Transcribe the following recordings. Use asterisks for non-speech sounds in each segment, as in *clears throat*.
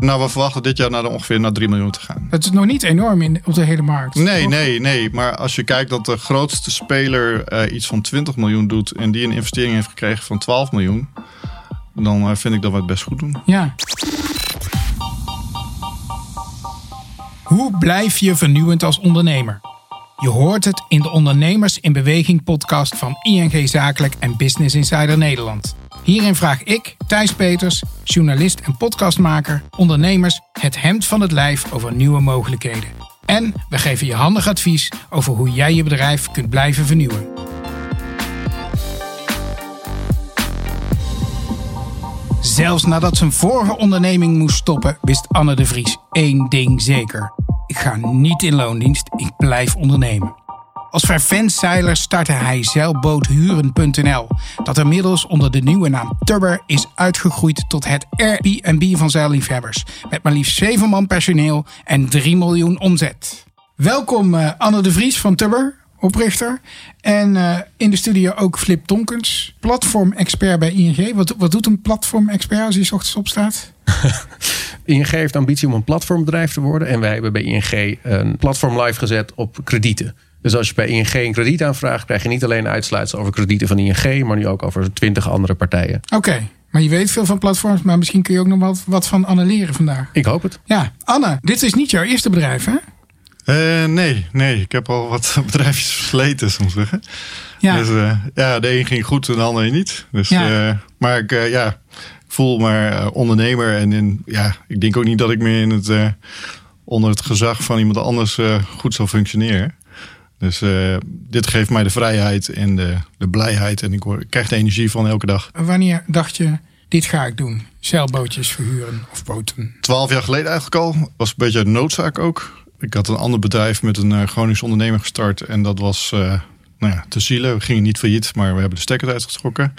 Nou, we verwachten dit jaar naar de ongeveer naar 3 miljoen te gaan. Dat is nog niet enorm in, op de hele markt. Nee, toch? nee, nee. Maar als je kijkt dat de grootste speler eh, iets van 20 miljoen doet en die een investering heeft gekregen van 12 miljoen, dan eh, vind ik dat we het best goed doen. Ja. Hoe blijf je vernieuwend als ondernemer? Je hoort het in de Ondernemers in Beweging podcast van ING Zakelijk en Business Insider Nederland. Hierin vraag ik, Thijs Peters, journalist en podcastmaker, ondernemers het hemd van het lijf over nieuwe mogelijkheden. En we geven je handig advies over hoe jij je bedrijf kunt blijven vernieuwen. Zelfs nadat zijn vorige onderneming moest stoppen, wist Anne de Vries één ding zeker. Ik ga niet in loondienst, ik blijf ondernemen. Als fervent zeiler startte hij zeilboothuren.nl, dat inmiddels onder de nieuwe naam Tubber is uitgegroeid tot het Airbnb van zeilliefhebbers. Met maar liefst 7 man personeel en 3 miljoen omzet. Welkom eh, Anne de Vries van Tubber, oprichter. En eh, in de studio ook Flip Tonkens, platform-expert bij ING. Wat, wat doet een platform-expert als hij ochtends opstaat? *laughs* ING heeft ambitie om een platformbedrijf te worden. En wij hebben bij ING een platform live gezet op kredieten. Dus als je bij ING een krediet aanvraagt, krijg je niet alleen uitsluitsel over kredieten van ING, maar nu ook over twintig andere partijen. Oké, maar je weet veel van platforms, maar misschien kun je ook nog wat, wat van Anne leren vandaag. Ik hoop het. Ja, Anne, dit is niet jouw eerste bedrijf, hè? Eh, nee, nee. Ik heb al wat *laughs* bedrijfjes versleten, soms zeggen. Ja. Dus eh, ja, de een ging goed en de ander niet. Dus, Ja. eh, maar ik, eh, ja, ik voel me ondernemer. En in, ja, ik denk ook niet dat ik meer in het, eh, onder het gezag van iemand anders eh, goed zal functioneren. Dus eh, dit geeft mij de vrijheid en de, de blijheid. En ik, word, ik krijg de energie van elke dag. Wanneer dacht je, dit ga ik doen? Zeilbootjes verhuren of boten? Twaalf jaar geleden eigenlijk al. Was een beetje een noodzaak ook. Ik had een ander bedrijf met een uh, Gronings ondernemer gestart. En dat was uh, nou ja, te zielen. We gingen niet failliet, maar we hebben de stekker uitgetrokken.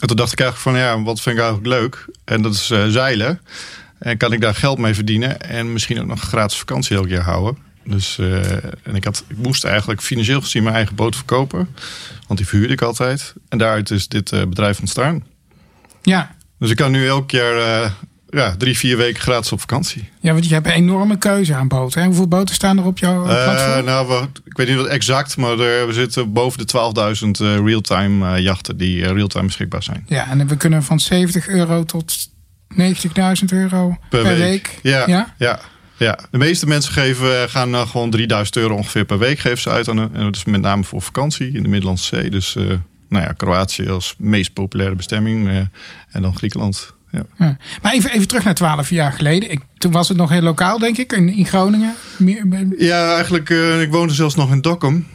En toen dacht ik eigenlijk van ja, wat vind ik eigenlijk leuk? En dat is zeilen. En kan ik daar geld mee verdienen? En misschien ook nog gratis vakantie elk jaar houden. Dus uh, en ik, had, ik moest eigenlijk financieel gezien mijn eigen boot verkopen. Want die verhuurde ik altijd. En daaruit is dit uh, bedrijf ontstaan. Ja. Dus ik kan nu elk jaar uh, ja, drie, vier weken gratis op vakantie. Ja, want je hebt een enorme keuze aan boten. Hè? Hoeveel boten staan er op jouw platform? nou, we, ik weet niet wat exact, maar er, we zitten boven de 12.000 uh, real-time jachten die real-time beschikbaar zijn. Ja, en we kunnen van 70 euro tot 90.000 euro per, per week. week. Ja, ja. ja. Ja, de meeste mensen geven, gaan uh, gewoon 3000 euro ongeveer per week geven ze uit. Aan, en dat is met name voor vakantie in de Middellandse Zee. Dus uh, nou ja, Kroatië als meest populaire bestemming. Uh, en dan Griekenland. Ja. Ja. Maar even, even terug naar 12 jaar geleden. Ik, toen was het nog heel lokaal, denk ik, in, in Groningen. Ja, eigenlijk. Uh, ik woonde zelfs nog in Dokkum.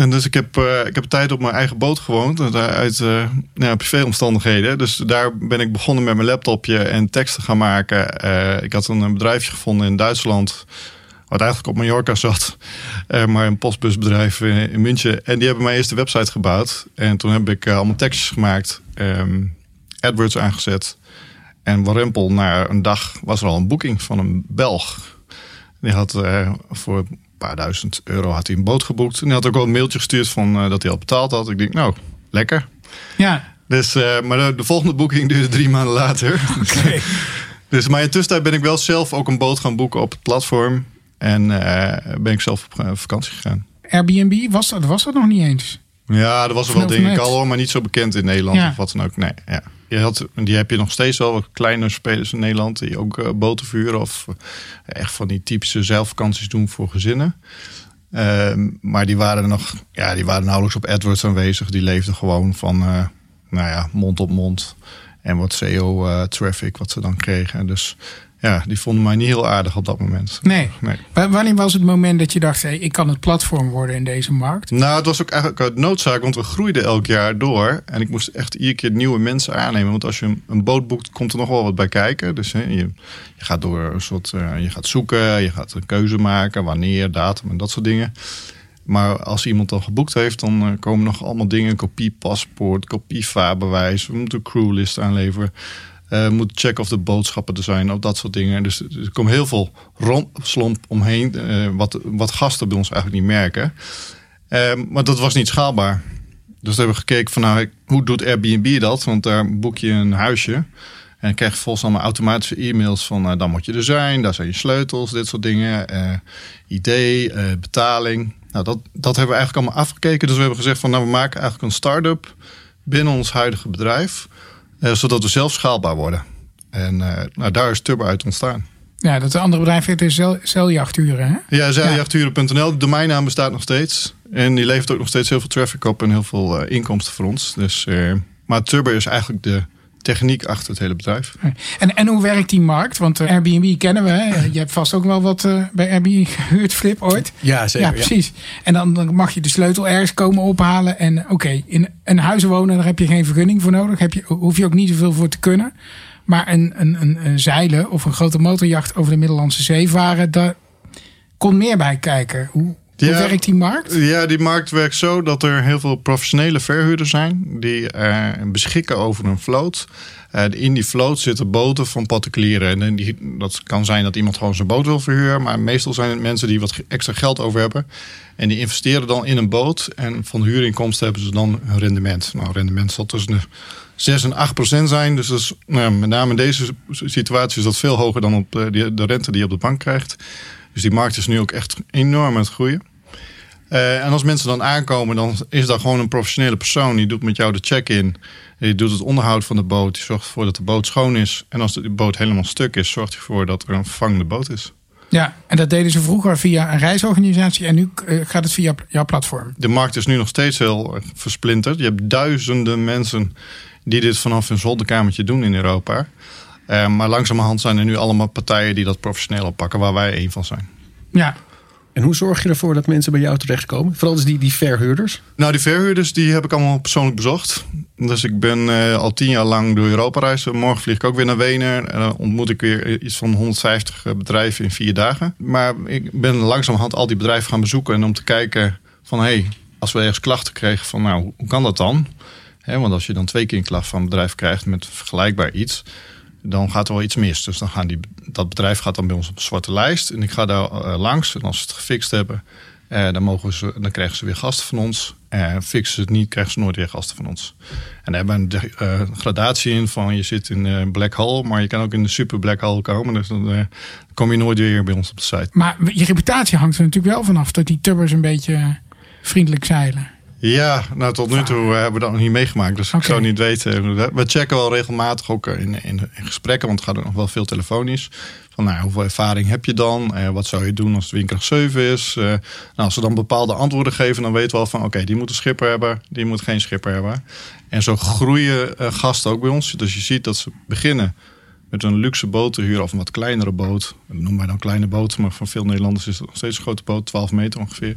En dus ik heb, uh, ik heb tijd op mijn eigen boot gewoond. Uit uh, nou, privéomstandigheden. Dus daar ben ik begonnen met mijn laptopje en teksten gaan maken. Ik had een bedrijfje gevonden in Duitsland. Wat eigenlijk op Mallorca zat. *laughs* maar een postbusbedrijf in, in, München. En die hebben mijn eerste website gebouwd. En toen heb ik allemaal tekstjes gemaakt. Um, AdWords aangezet. En warempel, na een dag was er al een boeking van een Belg. Die had voor paar duizend euro had hij een boot geboekt. En hij had ook wel een mailtje gestuurd van uh, dat hij al betaald had. Ik denk, nou, lekker. Ja. Dus, uh, maar de, de, volgende boeking duurde drie maanden later. *laughs* Okay. *laughs* dus, maar in tussentijd ben ik wel zelf ook een boot gaan boeken op het platform. En ben ik zelf op vakantie gegaan. Airbnb, was dat, was dat nog niet eens? Ja, er was er wel denk ik al hoor, maar niet zo bekend in Nederland Ja. of wat dan ook. Nee, ja. Die heb je nog steeds wel kleine spelers in Nederland die ook uh, boten vuren of uh, echt van die typische zeilvakanties doen voor gezinnen. Uh, maar die waren nog, ja, die waren nauwelijks op AdWords aanwezig. Die leefden gewoon van, uh, nou ja, mond op mond en wat SEO uh, traffic wat ze dan kregen. Dus ja, die vonden mij niet heel aardig op dat moment. Nee. nee. Wanneer was het moment dat je dacht, hey, ik kan het platform worden in deze markt? Nou, het was ook eigenlijk uit noodzaak, want we groeiden elk jaar door. En ik moest echt iedere keer nieuwe mensen aannemen. Want als je een boot boekt, komt er nog wel wat bij kijken. Dus hè, je, je gaat door een soort, uh, je gaat zoeken, je gaat een keuze maken, wanneer, datum en dat soort dingen. Maar als iemand al geboekt heeft, dan uh, komen nog allemaal dingen. Kopie paspoort, kopie vaarbewijs. We moeten een crewlist aanleveren. Uh, moet checken of de boodschappen er zijn, of dat soort dingen. Dus er komt heel veel rompslomp omheen, uh, wat, wat gasten bij ons eigenlijk niet merken. Uh, maar dat was niet schaalbaar. Dus we hebben gekeken van nou, hoe doet Airbnb dat? Want daar boek je een huisje. En krijg je volgens allemaal automatische e-mails van uh, dan moet je er zijn, daar zijn je sleutels, dit soort dingen. Uh, idee, betaling. Nou, dat, dat hebben we eigenlijk allemaal afgekeken. Dus we hebben gezegd van nou, we maken eigenlijk een start-up binnen ons huidige bedrijf. Zodat we zelf schaalbaar worden. En nou, daar is Turbo uit ontstaan. Ja, dat andere bedrijf heet dus hè? Ja, zeljachturen.nl. De domeinnaam bestaat nog steeds. En die levert ook nog steeds heel veel traffic op en heel veel inkomsten voor ons. Dus, maar Turbo is eigenlijk de techniek achter het hele bedrijf. En, en hoe werkt die markt? Want uh, Airbnb kennen we. Hè? Je hebt vast ook wel wat uh, bij Airbnb *laughs* gehuurd, Flip, ooit. Ja, zeker. Ja, precies. En dan, dan, mag je de sleutel ergens komen ophalen. En oké, in een huis wonen, daar heb je geen vergunning voor nodig. Heb je, hoef je ook niet zoveel voor te kunnen. Maar een, een, een, een zeilen of een grote motorjacht over de Middellandse Zee varen, daar komt meer bij kijken. Hoe, hoe werkt die markt? Ja, die markt werkt zo dat er heel veel professionele verhuurders zijn die uh, beschikken over een vloot. Uh, in die vloot zitten boten van particulieren. En die, dat kan zijn dat iemand gewoon zijn boot wil verhuren, maar meestal zijn het mensen die wat extra geld over hebben. En die investeren dan in een boot en van de huurinkomsten hebben ze dan een rendement. Nou, rendement zal tussen de 6 en 8 procent zijn. Dus dat is, nou, met name in deze situatie is dat veel hoger dan op de, de rente die je op de bank krijgt. Dus die markt is nu ook echt enorm aan het groeien. Uh, en als mensen dan aankomen, dan is dat gewoon een professionele persoon. Die doet met jou de check-in. Die doet het onderhoud van de boot. Die zorgt ervoor dat de boot schoon is. En als de boot helemaal stuk is, zorgt hij ervoor dat er een vervangende boot is. Ja, en dat deden ze vroeger via een reisorganisatie en nu uh, gaat het via jouw platform. De markt is nu nog steeds heel versplinterd. Je hebt duizenden mensen die dit vanaf hun zolderkamertje doen in Europa. Uh, maar langzamerhand zijn er nu allemaal partijen die dat professioneel oppakken, waar wij een van zijn. Ja, en hoe zorg je ervoor dat mensen bij jou terechtkomen? Vooral dus die, die verhuurders? Nou, die verhuurders die heb ik allemaal persoonlijk bezocht. Dus ik ben uh, al tien jaar lang door Europa reizen. Morgen vlieg ik ook weer naar Wenen. En dan ontmoet ik weer iets van 150 eh, bedrijven in vier dagen. Maar ik ben langzamerhand al die bedrijven gaan bezoeken. En om te kijken van, hé, hey, als we ergens klachten kregen van, nou, hoe kan dat dan? Want als je dan twee keer een klacht van een bedrijf krijgt met vergelijkbaar iets dan gaat er wel iets mis. Dus dan gaan die, dat bedrijf gaat dan bij ons op een zwarte lijst. En ik ga daar uh, langs. En als ze het gefixt hebben, uh, dan, mogen ze, dan krijgen ze weer gasten van ons. En uh, fixen ze het niet, krijgen ze nooit weer gasten van ons. En daar hebben we een gradatie in van je zit in een black hole, maar je kan ook in de super black hole komen. Dus dan kom je nooit weer bij ons op de site. Maar je reputatie hangt er natuurlijk wel vanaf dat die tubbers een beetje vriendelijk zeilen. Ja, nou tot nu toe hebben we dat nog niet meegemaakt. Dus ik zou niet weten. We checken wel regelmatig ook in, in, in gesprekken, want het gaat ook nog wel veel telefonisch. Van nou, hoeveel ervaring heb je dan? Eh, wat zou je doen als het windkracht 7 is? Uh, nou, als ze dan bepaalde antwoorden geven, dan weten we al van oké, die moet een schipper hebben, die moet geen schipper hebben. En zo groeien gasten ook bij ons. Dus je ziet dat ze beginnen met een luxe boot te huren of een wat kleinere boot. Dat noemen wij dan kleine boot, maar voor veel Nederlanders is het nog steeds een grote boot, 12 meter ongeveer.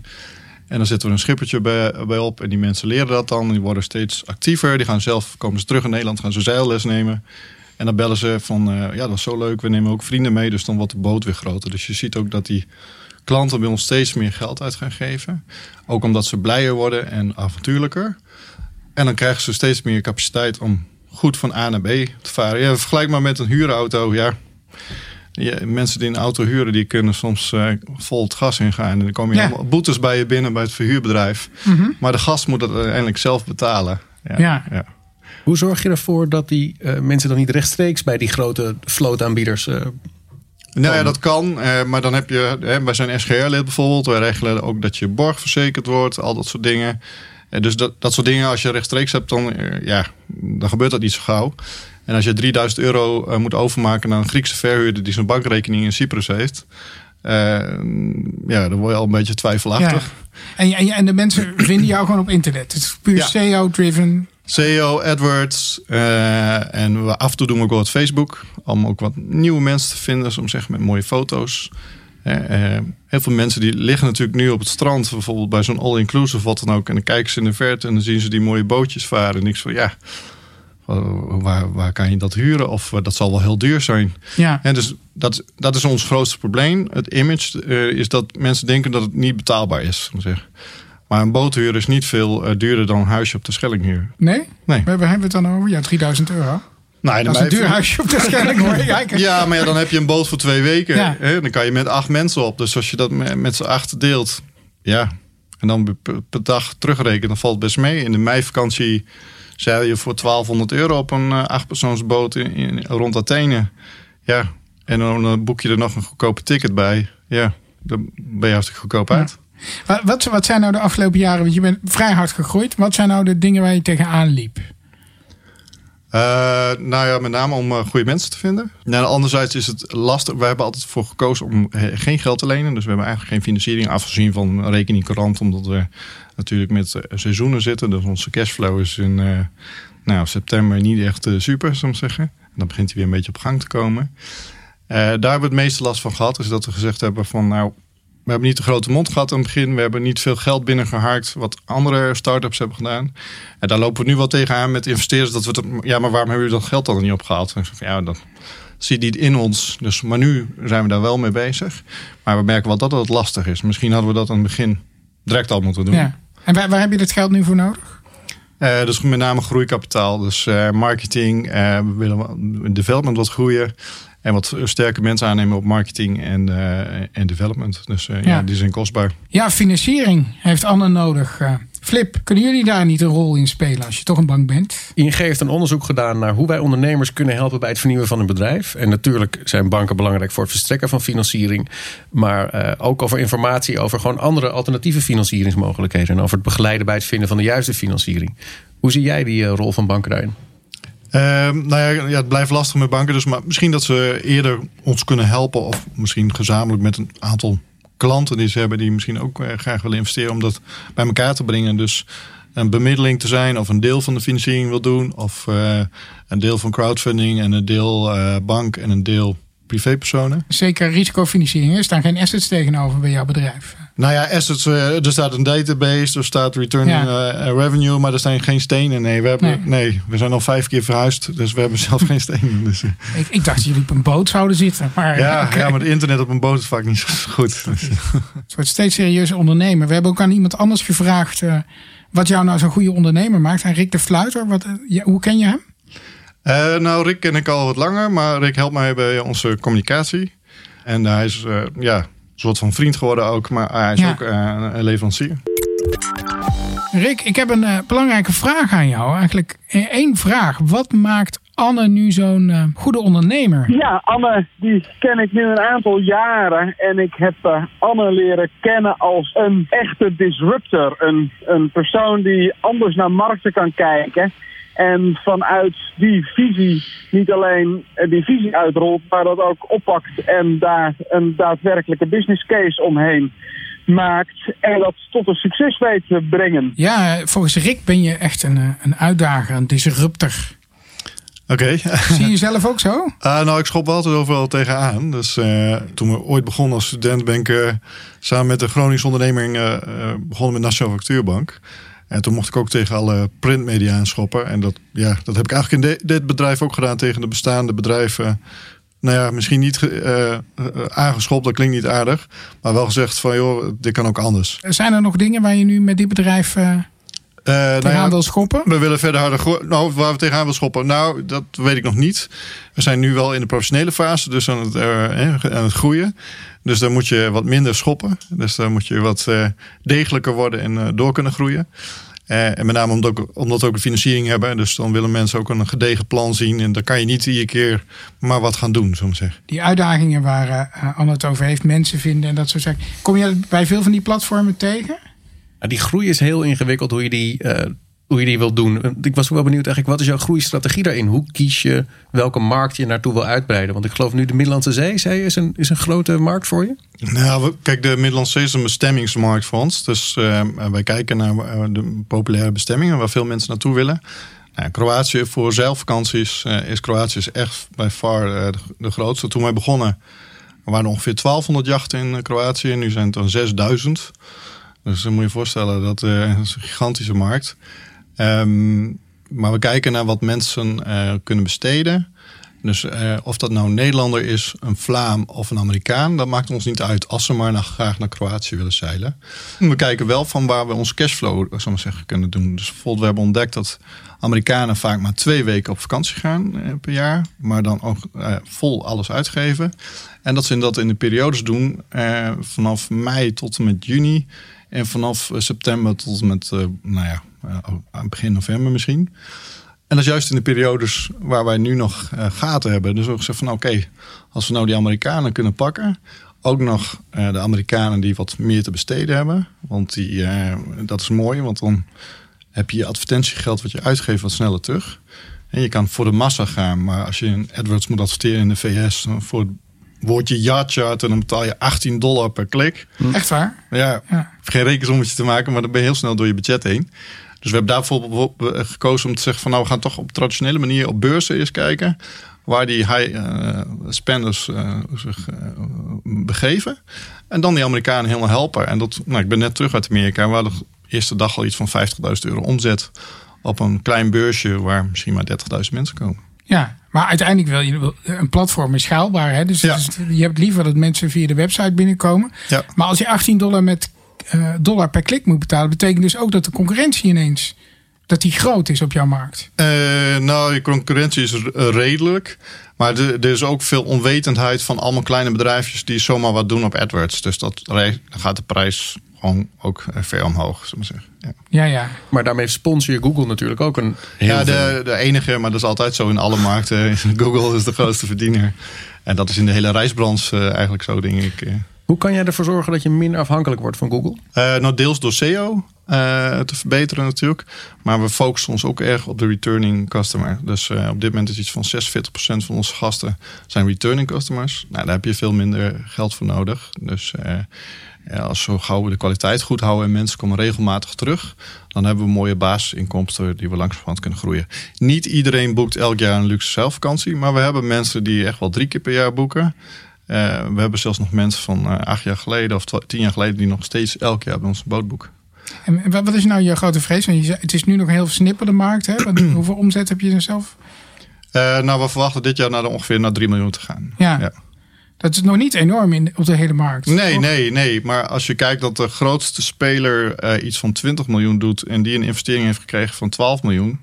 En dan zetten we een schippertje bij, bij, op. En die mensen leren dat dan. Die worden steeds actiever. Die gaan zelf, komen ze terug in Nederland, gaan ze zeilles nemen. En dan bellen ze van, uh, ja, dat is zo leuk. We nemen ook vrienden mee. Dus dan wordt de boot weer groter. Dus je ziet ook dat die klanten bij ons steeds meer geld uit gaan geven. Ook omdat ze blijer worden en avontuurlijker. En dan krijgen ze steeds meer capaciteit om goed van A naar B te varen. Ja, vergelijk maar met een huurauto. Ja, ja, mensen die een auto huren, die kunnen soms uh, vol het gas ingaan. En dan komen je allemaal boetes bij je binnen bij het verhuurbedrijf. Mm Maar de gast moet het uiteindelijk zelf betalen. Ja, ja. Hoe zorg je ervoor dat die uh, mensen dan niet rechtstreeks bij die grote vlootaanbieders uh, nou ja, dat kan. maar dan heb je, hè, wij zijn SGR-lid bijvoorbeeld. Wij regelen ook dat je borg verzekerd wordt, al dat soort dingen. dus dat, dat soort dingen, als je rechtstreeks hebt, dan, ja, dan gebeurt dat niet zo gauw. En als je 3000 euro uh, moet overmaken naar een Griekse verhuurder die zijn bankrekening in Cyprus heeft. Uh, ja, dan word je al een beetje twijfelachtig. Ja. En, en, en de mensen *clears throat* vinden jou gewoon op internet. Het is puur ja. SEO-driven. SEO, AdWords. Uh, en we af en toe doen we ook wat Facebook. Om ook wat nieuwe mensen te vinden, soms zeg met mooie foto's. Uh, heel veel mensen die liggen natuurlijk nu op het strand, bijvoorbeeld bij zo'n all-inclusive wat dan ook. En dan kijken ze in de verte en dan zien ze die mooie bootjes varen. En ik van ja, Waar, waar kan je dat huren? Of dat zal wel heel duur zijn. Ja. En dus dat, dat is ons grootste probleem. Het image uh, is dat mensen denken dat het niet betaalbaar is. Zeg. Maar een boothuur is niet veel uh, duurder dan een huisje op de Schelling huur. Nee? Nee. Waar hebben we het dan over? Ja, 3000 euro. Nou, dat is een duur huisje op de Schelling hoor. *laughs* ja, maar ja, dan heb je een boot voor twee weken. Ja. Hè? Dan kan je met acht mensen op. Dus als je dat met, z'n acht deelt. Ja. En dan per, per dag terugrekenen, dan valt het best mee. In de meivakantie zeil je voor 1200 euro op een uh, achtpersoonsboot in, in, rond Athene. Ja, en dan boek je er nog een goedkope ticket bij. Ja, dan ben je hartstikke goedkoop uit. Wat, wat zijn nou de afgelopen jaren, want je bent vrij hard gegroeid. Wat zijn nou de dingen waar je tegenaan liep? Uh, nou ja, met name om uh, goede mensen te vinden. Nou, anderzijds is het lastig. We hebben altijd voor gekozen om geen geld te lenen. Dus we hebben eigenlijk geen financiering afgezien van rekening courant. Omdat we natuurlijk met seizoenen zitten. Dus onze cashflow is in nou, september niet echt super, zou ik zeggen. dan begint hij weer een beetje op gang te komen. daar hebben we het meeste last van gehad. Is dat we gezegd hebben van nou, we hebben niet de grote mond gehad aan het begin. We hebben niet veel geld binnengehaakt wat andere start-ups hebben gedaan. En daar lopen we nu wel tegenaan met investeerders. Dat we het, ja, maar waarom hebben jullie dat geld dan niet opgehaald? En ja, dat je niet in ons. Dus, maar nu zijn we daar wel mee bezig. Maar we merken wel dat het lastig is. Misschien hadden we dat aan het begin direct al moeten doen. Ja. En waar, waar heb je dit geld nu voor nodig? Uh, dus met name groeikapitaal. Dus uh, marketing, uh, we willen development wat groeien. En wat sterke mensen aannemen op marketing en, uh, en development. Dus uh, ja. die zijn kostbaar. Ja, financiering heeft Anne nodig. Uh, Flip, kunnen jullie daar niet een rol in spelen als je toch een bank bent? ING heeft een onderzoek gedaan naar hoe wij ondernemers kunnen helpen bij het vernieuwen van een bedrijf. En natuurlijk zijn banken belangrijk voor het verstrekken van financiering. Maar ook over informatie over gewoon andere alternatieve financieringsmogelijkheden. En over het begeleiden bij het vinden van de juiste financiering. Hoe zie jij die rol van banken daarin? Uh, nou ja, ja, het blijft lastig met banken. Dus maar misschien dat ze eerder ons kunnen helpen. Of misschien gezamenlijk met een aantal klanten die ze hebben. Die misschien ook uh, graag willen investeren. Om dat bij elkaar te brengen. Dus een bemiddeling te zijn. Of een deel van de financiering wil doen. Of uh, een deel van crowdfunding. En een deel eh, bank. En een deel privépersonen. Zeker risicofinanciering. Er staan geen assets tegenover bij jouw bedrijf. Nou ja, assets, uh, er staat een database, er staat returning ja. uh, revenue, maar er zijn geen stenen. Nee, we, hebben, nee. nee. we zijn al vijf keer verhuisd, dus we hebben zelf geen stenen. Dus, ik, ik, dacht dat jullie op een boot zouden zitten. Maar, ja, okay. ja, maar het internet op een boot is vaak niet zo goed. *laughs* Het wordt steeds serieuzer ondernemer. We hebben ook aan iemand anders gevraagd wat jou nou zo'n goede ondernemer maakt. En Rick de Fluiter, wat, hoe ken je hem? Uh, nou, Rick ken ik al wat langer, maar Rick helpt mij bij onze communicatie. En hij is uh, ja, een soort van vriend geworden ook, maar hij is ja. ook uh, een leverancier. Rick, ik heb een belangrijke vraag aan jou. Eigenlijk één vraag. Wat maakt Anne nu zo'n goede ondernemer? Ja, Anne, die ken ik nu een aantal jaren. En ik heb Anne leren kennen als een echte disruptor. Een, een persoon die anders naar markten kan kijken en vanuit die visie niet alleen die visie uitrolt, maar dat ook oppakt en daar een daadwerkelijke business case omheen maakt en dat tot een succes weet te brengen. Ja, volgens Rick ben je echt een, een uitdager, een disruptor. Oké. Okay. Zie je zelf ook zo? Uh, *laughs* nou, ik schop altijd overal tegenaan. Dus uh, toen we ooit begonnen als student ben ik uh, samen met de Groningse onderneming begonnen met Nationale Factuurbank. En toen mocht ik ook tegen alle printmedia aanschoppen. En dat, ja, dat heb ik eigenlijk in dit bedrijf ook gedaan tegen de bestaande bedrijven. Nou ja, misschien niet uh, aangeschopt, dat klinkt niet aardig. Maar wel gezegd van, joh, dit kan ook anders. Zijn er nog dingen waar je nu met dit bedrijf uh, tegenaan nou ja, wil schoppen? We willen verder harder... Nou, waar we tegenaan willen schoppen? Nou, dat weet ik nog niet. We zijn nu wel in de professionele fase, dus aan het, aan het groeien. Dus dan moet je wat minder schoppen. Dus dan moet je wat uh, degelijker worden en uh, door kunnen groeien. Uh, en met name omdat, ook, omdat we ook de financiering hebben. Dus dan willen mensen ook een gedegen plan zien. En dan kan je niet iedere keer maar wat gaan doen, zo zeggen. Die uitdagingen waar Anne het over heeft, mensen vinden en dat soort zaken. Kom je bij veel van die platformen tegen? Die groei is heel ingewikkeld hoe je die hoe je die wilt doen. Ik was wel benieuwd eigenlijk, wat is jouw groeistrategie daarin? Hoe kies je welke markt je naartoe wil uitbreiden? Want ik geloof nu de Middellandse Zee, zei is een, is een grote markt voor je? Nou, kijk, de Middellandse Zee is een bestemmingsmarkt voor ons. Dus uh, wij kijken naar eh, de populaire bestemmingen waar veel mensen naartoe willen. Nou, Kroatië voor zeilvakanties uh, is Kroatië is echt bij far uh, de, grootste. Toen wij begonnen er waren ongeveer 1200 jachten in Kroatië. Nu zijn het dan 6000. Dus dan moet je voorstellen, dat, uh, een gigantische markt. Um, maar we kijken naar wat mensen uh, kunnen besteden. Dus uh, of dat nou een Nederlander is, een Vlaam of een Amerikaan, dat maakt ons niet uit als ze maar naar, graag naar Kroatië willen zeilen. we kijken wel van waar we onze cashflow zal zeggen, kunnen doen. Dus bijvoorbeeld, we hebben ontdekt dat Amerikanen vaak maar twee weken op vakantie gaan per jaar, maar dan ook vol alles uitgeven. En dat ze dat in de periodes doen vanaf mei tot en met juni En vanaf september tot met, nou ja, aan begin november misschien. En dat is juist in de periodes waar wij nu nog gaten hebben. Dus ook gezegd van oké, als we nou die Amerikanen kunnen pakken. Ook nog de Amerikanen die wat meer te besteden hebben. Want die, dat is mooi, want dan heb je je advertentiegeld wat je uitgeeft wat sneller terug. En je kan voor de massa gaan, maar als je in AdWords moet adverteren in de VS voor het woordje yachtchart en dan betaal je 18 dollar per klik. Hm. Echt waar? Ja, ja. geen rekensommetje te maken, maar dan ben je heel snel door je budget heen. Dus we hebben daarvoor gekozen om te zeggen van nou we gaan toch op traditionele manier op beurzen eens kijken waar die high uh, spenders uh, zich uh, begeven. En dan die Amerikanen helemaal helpen. En dat, nou, ik ben net terug uit Amerika. We hadden eerste dag al iets van 50.000 euro omzet op een klein beursje waar misschien maar 30.000 mensen komen. Ja, maar uiteindelijk wil je een platform is schaalbaar. Hè? Dus, je hebt liever dat mensen via de website binnenkomen. Ja. Maar als je 18 dollar met uh, dollar per klik moet betalen, betekent dus ook dat de concurrentie ineens dat die groot is op jouw markt? Uh, nou, je concurrentie is redelijk. Maar er is ook veel onwetendheid van allemaal kleine bedrijfjes die zomaar wat doen op AdWords. Dus dat, dan gaat de prijs gewoon ook ver omhoog, zullen we zeggen. Ja. ja, ja. Maar daarmee sponsor je Google natuurlijk ook een. ja, de, de enige, maar dat is altijd zo in alle markten. *laughs* Google is de grootste verdiener. En dat is in de hele reisbranche uh, eigenlijk zo, denk ik. Hoe kan jij ervoor zorgen dat je minder afhankelijk wordt van Google? Uh, nou, deels door SEO uh, te verbeteren natuurlijk. Maar we focussen ons ook erg op de returning customer. Dus uh, op dit moment is iets van 46% van onze gasten zijn returning customers. Nou, daar heb je veel minder geld voor nodig. Dus ja, als we gauw de kwaliteit goed houden en mensen komen regelmatig terug, dan hebben we mooie basisinkomsten die we langzamerhand kunnen groeien. Niet iedereen boekt elk jaar een luxe zelfvakantie, maar we hebben mensen die echt wel drie keer per jaar boeken. Uh, we hebben zelfs nog mensen van uh, acht jaar geleden of tien jaar geleden die nog steeds elk jaar bij ons een boot boeken. En wat is nou je grote vrees? Want het is nu nog een heel snipperde markt. Hè? *clears throat* hoeveel omzet heb je er zelf? Uh, nou, we verwachten dit jaar naar ongeveer naar 3 miljoen te gaan. Ja. ja. Dat is nog niet enorm in, op de hele markt. Nee, nee, nee. Maar als je kijkt dat de grootste speler uh, iets van 20 miljoen doet en die een investering heeft gekregen van 12 miljoen,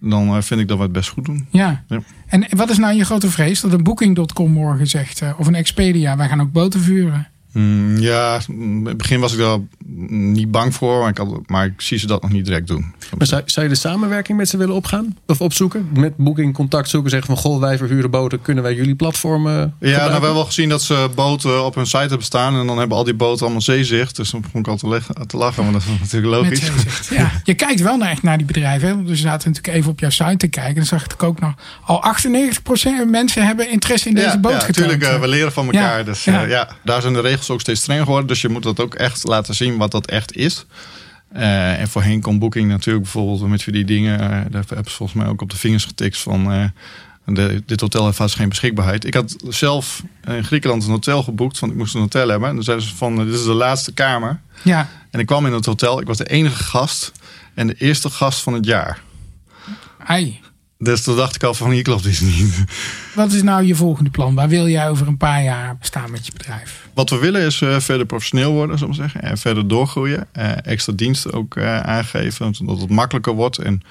dan uh, vind ik dat we het best goed doen. Ja. ja. En wat is nou je grote vrees? Dat een Booking.com morgen zegt, of een Expedia, wij gaan ook boten vuren. Mm, ja, in het begin was ik daar niet bang voor, maar ik, had, maar ik zie ze dat nog niet direct doen. Maar zou, zou je de samenwerking met ze willen opgaan? Of opzoeken? Met Booking contact zoeken, zeggen van goh, wij verhuren boten, kunnen wij jullie platformen Ja, nou, we hebben wel gezien dat ze boten op hun site hebben staan en dan hebben al die boten allemaal zeezicht. Dus dan vond ik al te, te lachen, maar dat is natuurlijk logisch. *laughs* ja, je kijkt wel naar, echt naar die bedrijven. Hè? Dus we zaten natuurlijk even op jouw site te kijken. Dan zag ik ook nog al 98% mensen hebben interesse in deze ja, boot Ja, natuurlijk, uh, we leren van elkaar. Ja, dus ja. Uh, ja, daar zijn de regels ook steeds strenger geworden. Dus je moet dat ook echt laten zien wat dat echt is. Uh, en voorheen kon Booking natuurlijk bijvoorbeeld met die dingen. Uh, daar hebben ze volgens mij ook op de vingers getikt van. Uh, de, dit hotel heeft vast geen beschikbaarheid. Ik had zelf in Griekenland een hotel geboekt, want ik moest een hotel hebben. En dan zeiden ze van, dit is de laatste kamer. Ja. En ik kwam in het hotel, ik was de enige gast en de eerste gast van het jaar. Ai. Dus toen dacht ik al van hier klopt iets niet. Wat is nou je volgende plan? Waar wil jij over een paar jaar bestaan met je bedrijf? Wat we willen is uh, verder professioneel worden, zou ik zeggen. En verder doorgroeien. Uh, extra diensten ook uh, aangeven, zodat het makkelijker wordt. En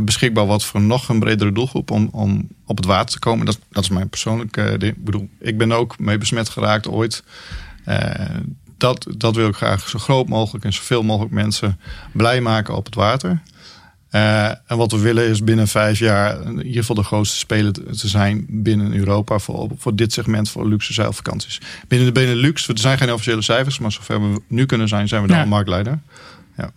beschikbaar wordt voor nog een bredere doelgroep om, om op het water te komen. Dat, dat is mijn persoonlijke ding. Ik bedoel, ik ben ook mee besmet geraakt ooit. dat, dat wil ik graag zo groot mogelijk en zoveel mogelijk mensen blij maken op het water. Uh, en wat we willen is binnen vijf jaar in ieder geval de grootste speler te zijn binnen Europa voor, voor dit segment voor luxe zeilvakanties. Binnen de Benelux, er zijn geen officiële cijfers, maar zover we nu kunnen zijn, zijn we dan ja. marktleider. Ja.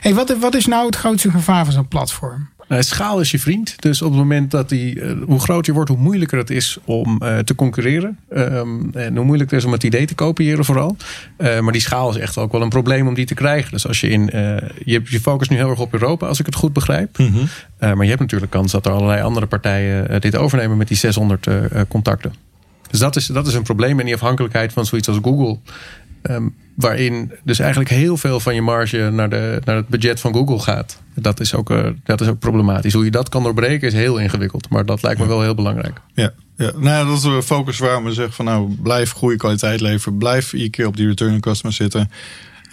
Hey, wat, wat is nou het grootste gevaar van zo'n platform? Nou, schaal is je vriend. Dus op het moment dat die, uh, hoe groter je wordt, hoe moeilijker het is om uh, te concurreren. Um, en hoe moeilijker het is om het idee te kopiëren vooral. Uh, maar die schaal is echt ook wel een probleem om die te krijgen. Dus als je in, je je focus nu heel erg op Europa, als ik het goed begrijp. Mm -hmm. maar je hebt natuurlijk kans dat er allerlei andere partijen dit overnemen met die 600 contacten. Dus dat is, dat is een probleem. En die afhankelijkheid van zoiets als Google. Um, waarin dus eigenlijk heel veel van je marge naar, de, naar het budget van Google gaat. Dat is, ook, uh, dat is ook problematisch. Hoe je dat kan doorbreken is heel ingewikkeld. Maar dat lijkt me wel heel belangrijk. Ja, ja. Nou, dat is een focus waar we zeggen van nou, blijf goede kwaliteit leveren. Blijf iedere keer op die return on customer zitten.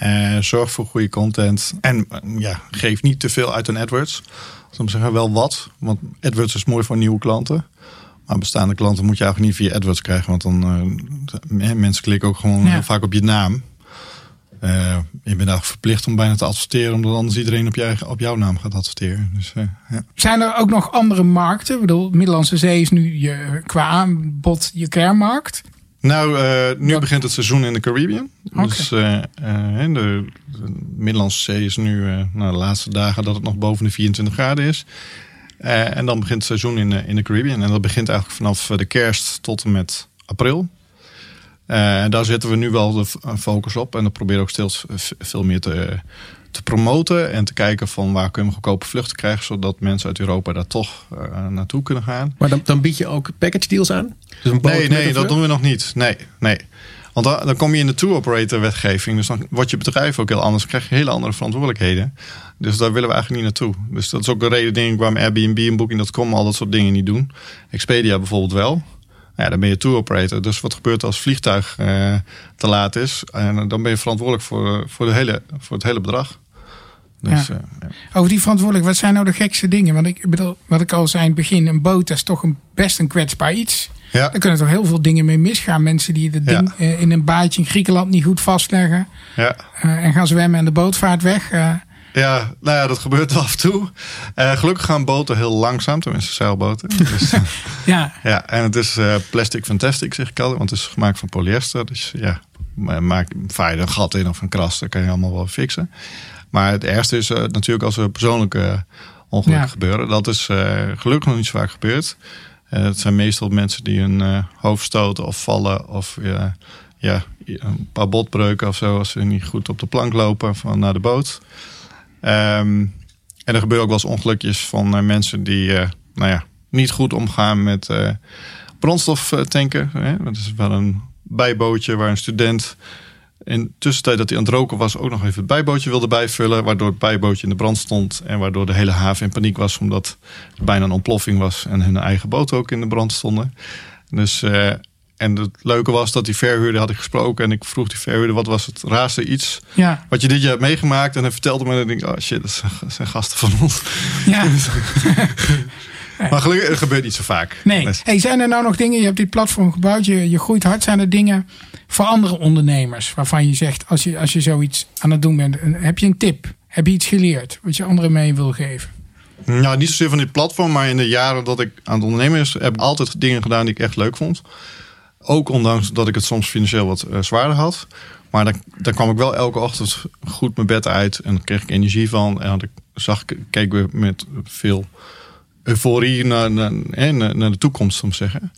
Uh, zorg voor goede content. En ja, geef niet te veel uit een AdWords. Soms zeggen wel wat. Want AdWords is mooi voor nieuwe klanten. Maar bestaande klanten moet je eigenlijk niet via AdWords krijgen. Want dan uh, mensen klikken ook gewoon ja. vaak op je naam. Uh, je bent eigenlijk verplicht om bijna te adverteren, omdat anders iedereen op, je, op jouw naam gaat adverteren. Dus, uh, ja. Zijn er ook nog andere markten? Ik bedoel, Middellandse Zee is nu je, qua aanbod je kernmarkt. Nou, uh, nu begint het seizoen in de Caribbean. Okay. Dus de, de, Middellandse Zee is nu nou, de laatste dagen dat het nog boven de 24 graden is. en dan begint het seizoen in, in de Caribbean. En dat begint eigenlijk vanaf de kerst tot en met april. Uh, en daar zetten we nu wel de focus op. En dan proberen we ook steeds veel meer te, te promoten. En te kijken van waar kunnen we goedkope vluchten krijgen. Zodat mensen uit Europa daar toch uh, naartoe kunnen gaan. Maar dan, dan bied je ook package deals aan? Dus een nee, nee dat doen we nog niet. Nee, nee. Want dan, dan kom je in de tour operator wetgeving. Dus dan wordt je bedrijf ook heel anders. Dan krijg je hele andere verantwoordelijkheden. Dus daar willen we eigenlijk niet naartoe. Dus dat is ook de reden denk ik waarom Airbnb en Booking.com al dat soort dingen niet doen. Expedia bijvoorbeeld wel. Ja, dan ben je tour operator. Dus wat gebeurt als het vliegtuig uh, te laat is? En dan ben je verantwoordelijk voor, voor, de hele, voor het hele bedrag. Dus, ja. Uh, ja. Over die verantwoordelijk, wat zijn nou de gekste dingen? Want ik bedoel, wat ik al zei in het begin, een boot is toch een, best een kwetsbaar iets. Ja. Daar kunnen toch heel veel dingen mee misgaan. Mensen die het ding ja. uh, in een baadje in Griekenland niet goed vastleggen. Ja. en gaan zwemmen en de boot vaart weg. Ja, nou ja, dat gebeurt af en toe. Uh, gelukkig gaan boten heel langzaam, tenminste zeilboten. *laughs* Dus, ja. ja. En het is uh, plastic fantastic, zeg ik altijd, want het is gemaakt van polyester. Dus ja, maak, vaar je een gat in of een kras, dan kan je allemaal wel fixen. Maar het ergste is uh, natuurlijk als er persoonlijke ongelukken ja. gebeuren. Dat is gelukkig nog niet zo vaak gebeurd. het zijn meestal mensen die hun hoofd stoten of vallen of ja, een paar botbreuken of zo als ze niet goed op de plank lopen van naar de boot. Um, en er gebeuren ook wel eens ongelukjes van uh, mensen die uh, nou ja, niet goed omgaan met uh, brandstof tanken. Hè? Dat is wel een bijbootje waar een student in tussentijd dat hij aan het roken was ook nog even het bijbootje wilde bijvullen. Waardoor het bijbootje in de brand stond. En waardoor de hele haven in paniek was omdat er bijna een ontploffing was. En hun eigen boot ook in de brand stonden. Dus en het leuke was dat die verhuurder had ik gesproken. En ik vroeg die verhuurder, wat was het raarste iets ja. wat je dit jaar hebt meegemaakt? En hij vertelde me, en ik denk, oh shit, dat zijn gasten van ons. Ja. *laughs* maar gelukkig, het gebeurt niet zo vaak. Nee. Hey, zijn er nou nog dingen, je hebt dit platform gebouwd, je, je groeit hard. Zijn er dingen voor andere ondernemers waarvan je zegt, als je, als je zoiets aan het doen bent, heb je een tip? Heb je iets geleerd wat je anderen mee wil geven? Nou, niet zozeer van dit platform, maar in de jaren dat ik aan het ondernemen is, heb ik altijd dingen gedaan die ik echt leuk vond. Ook ondanks dat ik het soms financieel wat uh, zwaarder had. Maar dan, dan kwam ik wel elke ochtend goed mijn bed uit. En dan kreeg ik energie van. En had ik, keek we met veel euforie naar, naar, naar, de toekomst, soms zeggen.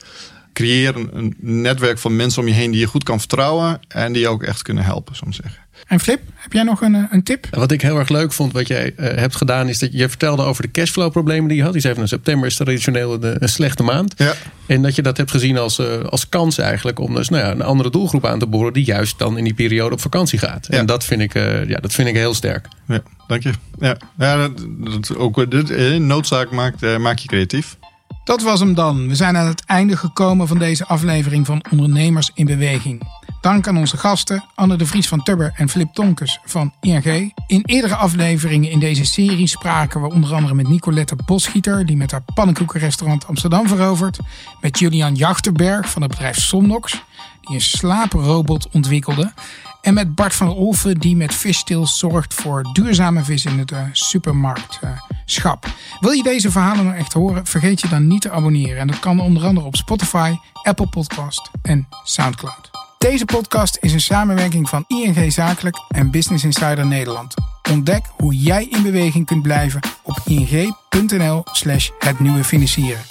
Creëer een, een netwerk van mensen om je heen die je goed kan vertrouwen. En die je ook echt kunnen helpen, soms zeggen. En Flip, heb jij nog een, eh, een tip? Wat ik heel erg leuk vond, wat jij uh, hebt gedaan, is dat je vertelde over de cashflow problemen die je had. Die zei van september is traditioneel een, een slechte maand. Ja. En dat je dat hebt gezien als, uh, als kans eigenlijk om dus, nou ja, een andere doelgroep aan te boren die juist dan in die periode op vakantie gaat. Ja. En dat vind, ik, uh, ja, dat vind ik heel sterk. Ja, dank je. Ja, ja dat, dat ook dit, noodzaak maakt, maakt je creatief. Dat was hem dan. We zijn aan het einde gekomen van deze aflevering van Ondernemers in Beweging. Dank aan onze gasten Anne de Vries van Tubber en Flip Tonkes van ING. In eerdere afleveringen in deze serie spraken we onder andere met Nicolette Bosgieter, die met haar pannenkoekenrestaurant Amsterdam verovert. Met Julian Jachterberg van het bedrijf Somnox, die een slaaprobot ontwikkelde. En met Bart van Olven, die met Fishtail zorgt voor duurzame vis in het uh, supermarktschap. Wil je deze verhalen nou echt horen? Vergeet je dan niet te abonneren. En dat kan onder andere op Spotify, Apple Podcast en Soundcloud. Deze podcast is een samenwerking van ING Zakelijk en Business Insider Nederland. Ontdek hoe jij in beweging kunt blijven op ing.nl/slash het nieuwe financieren.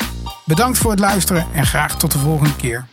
Bedankt voor het luisteren en graag tot de volgende keer.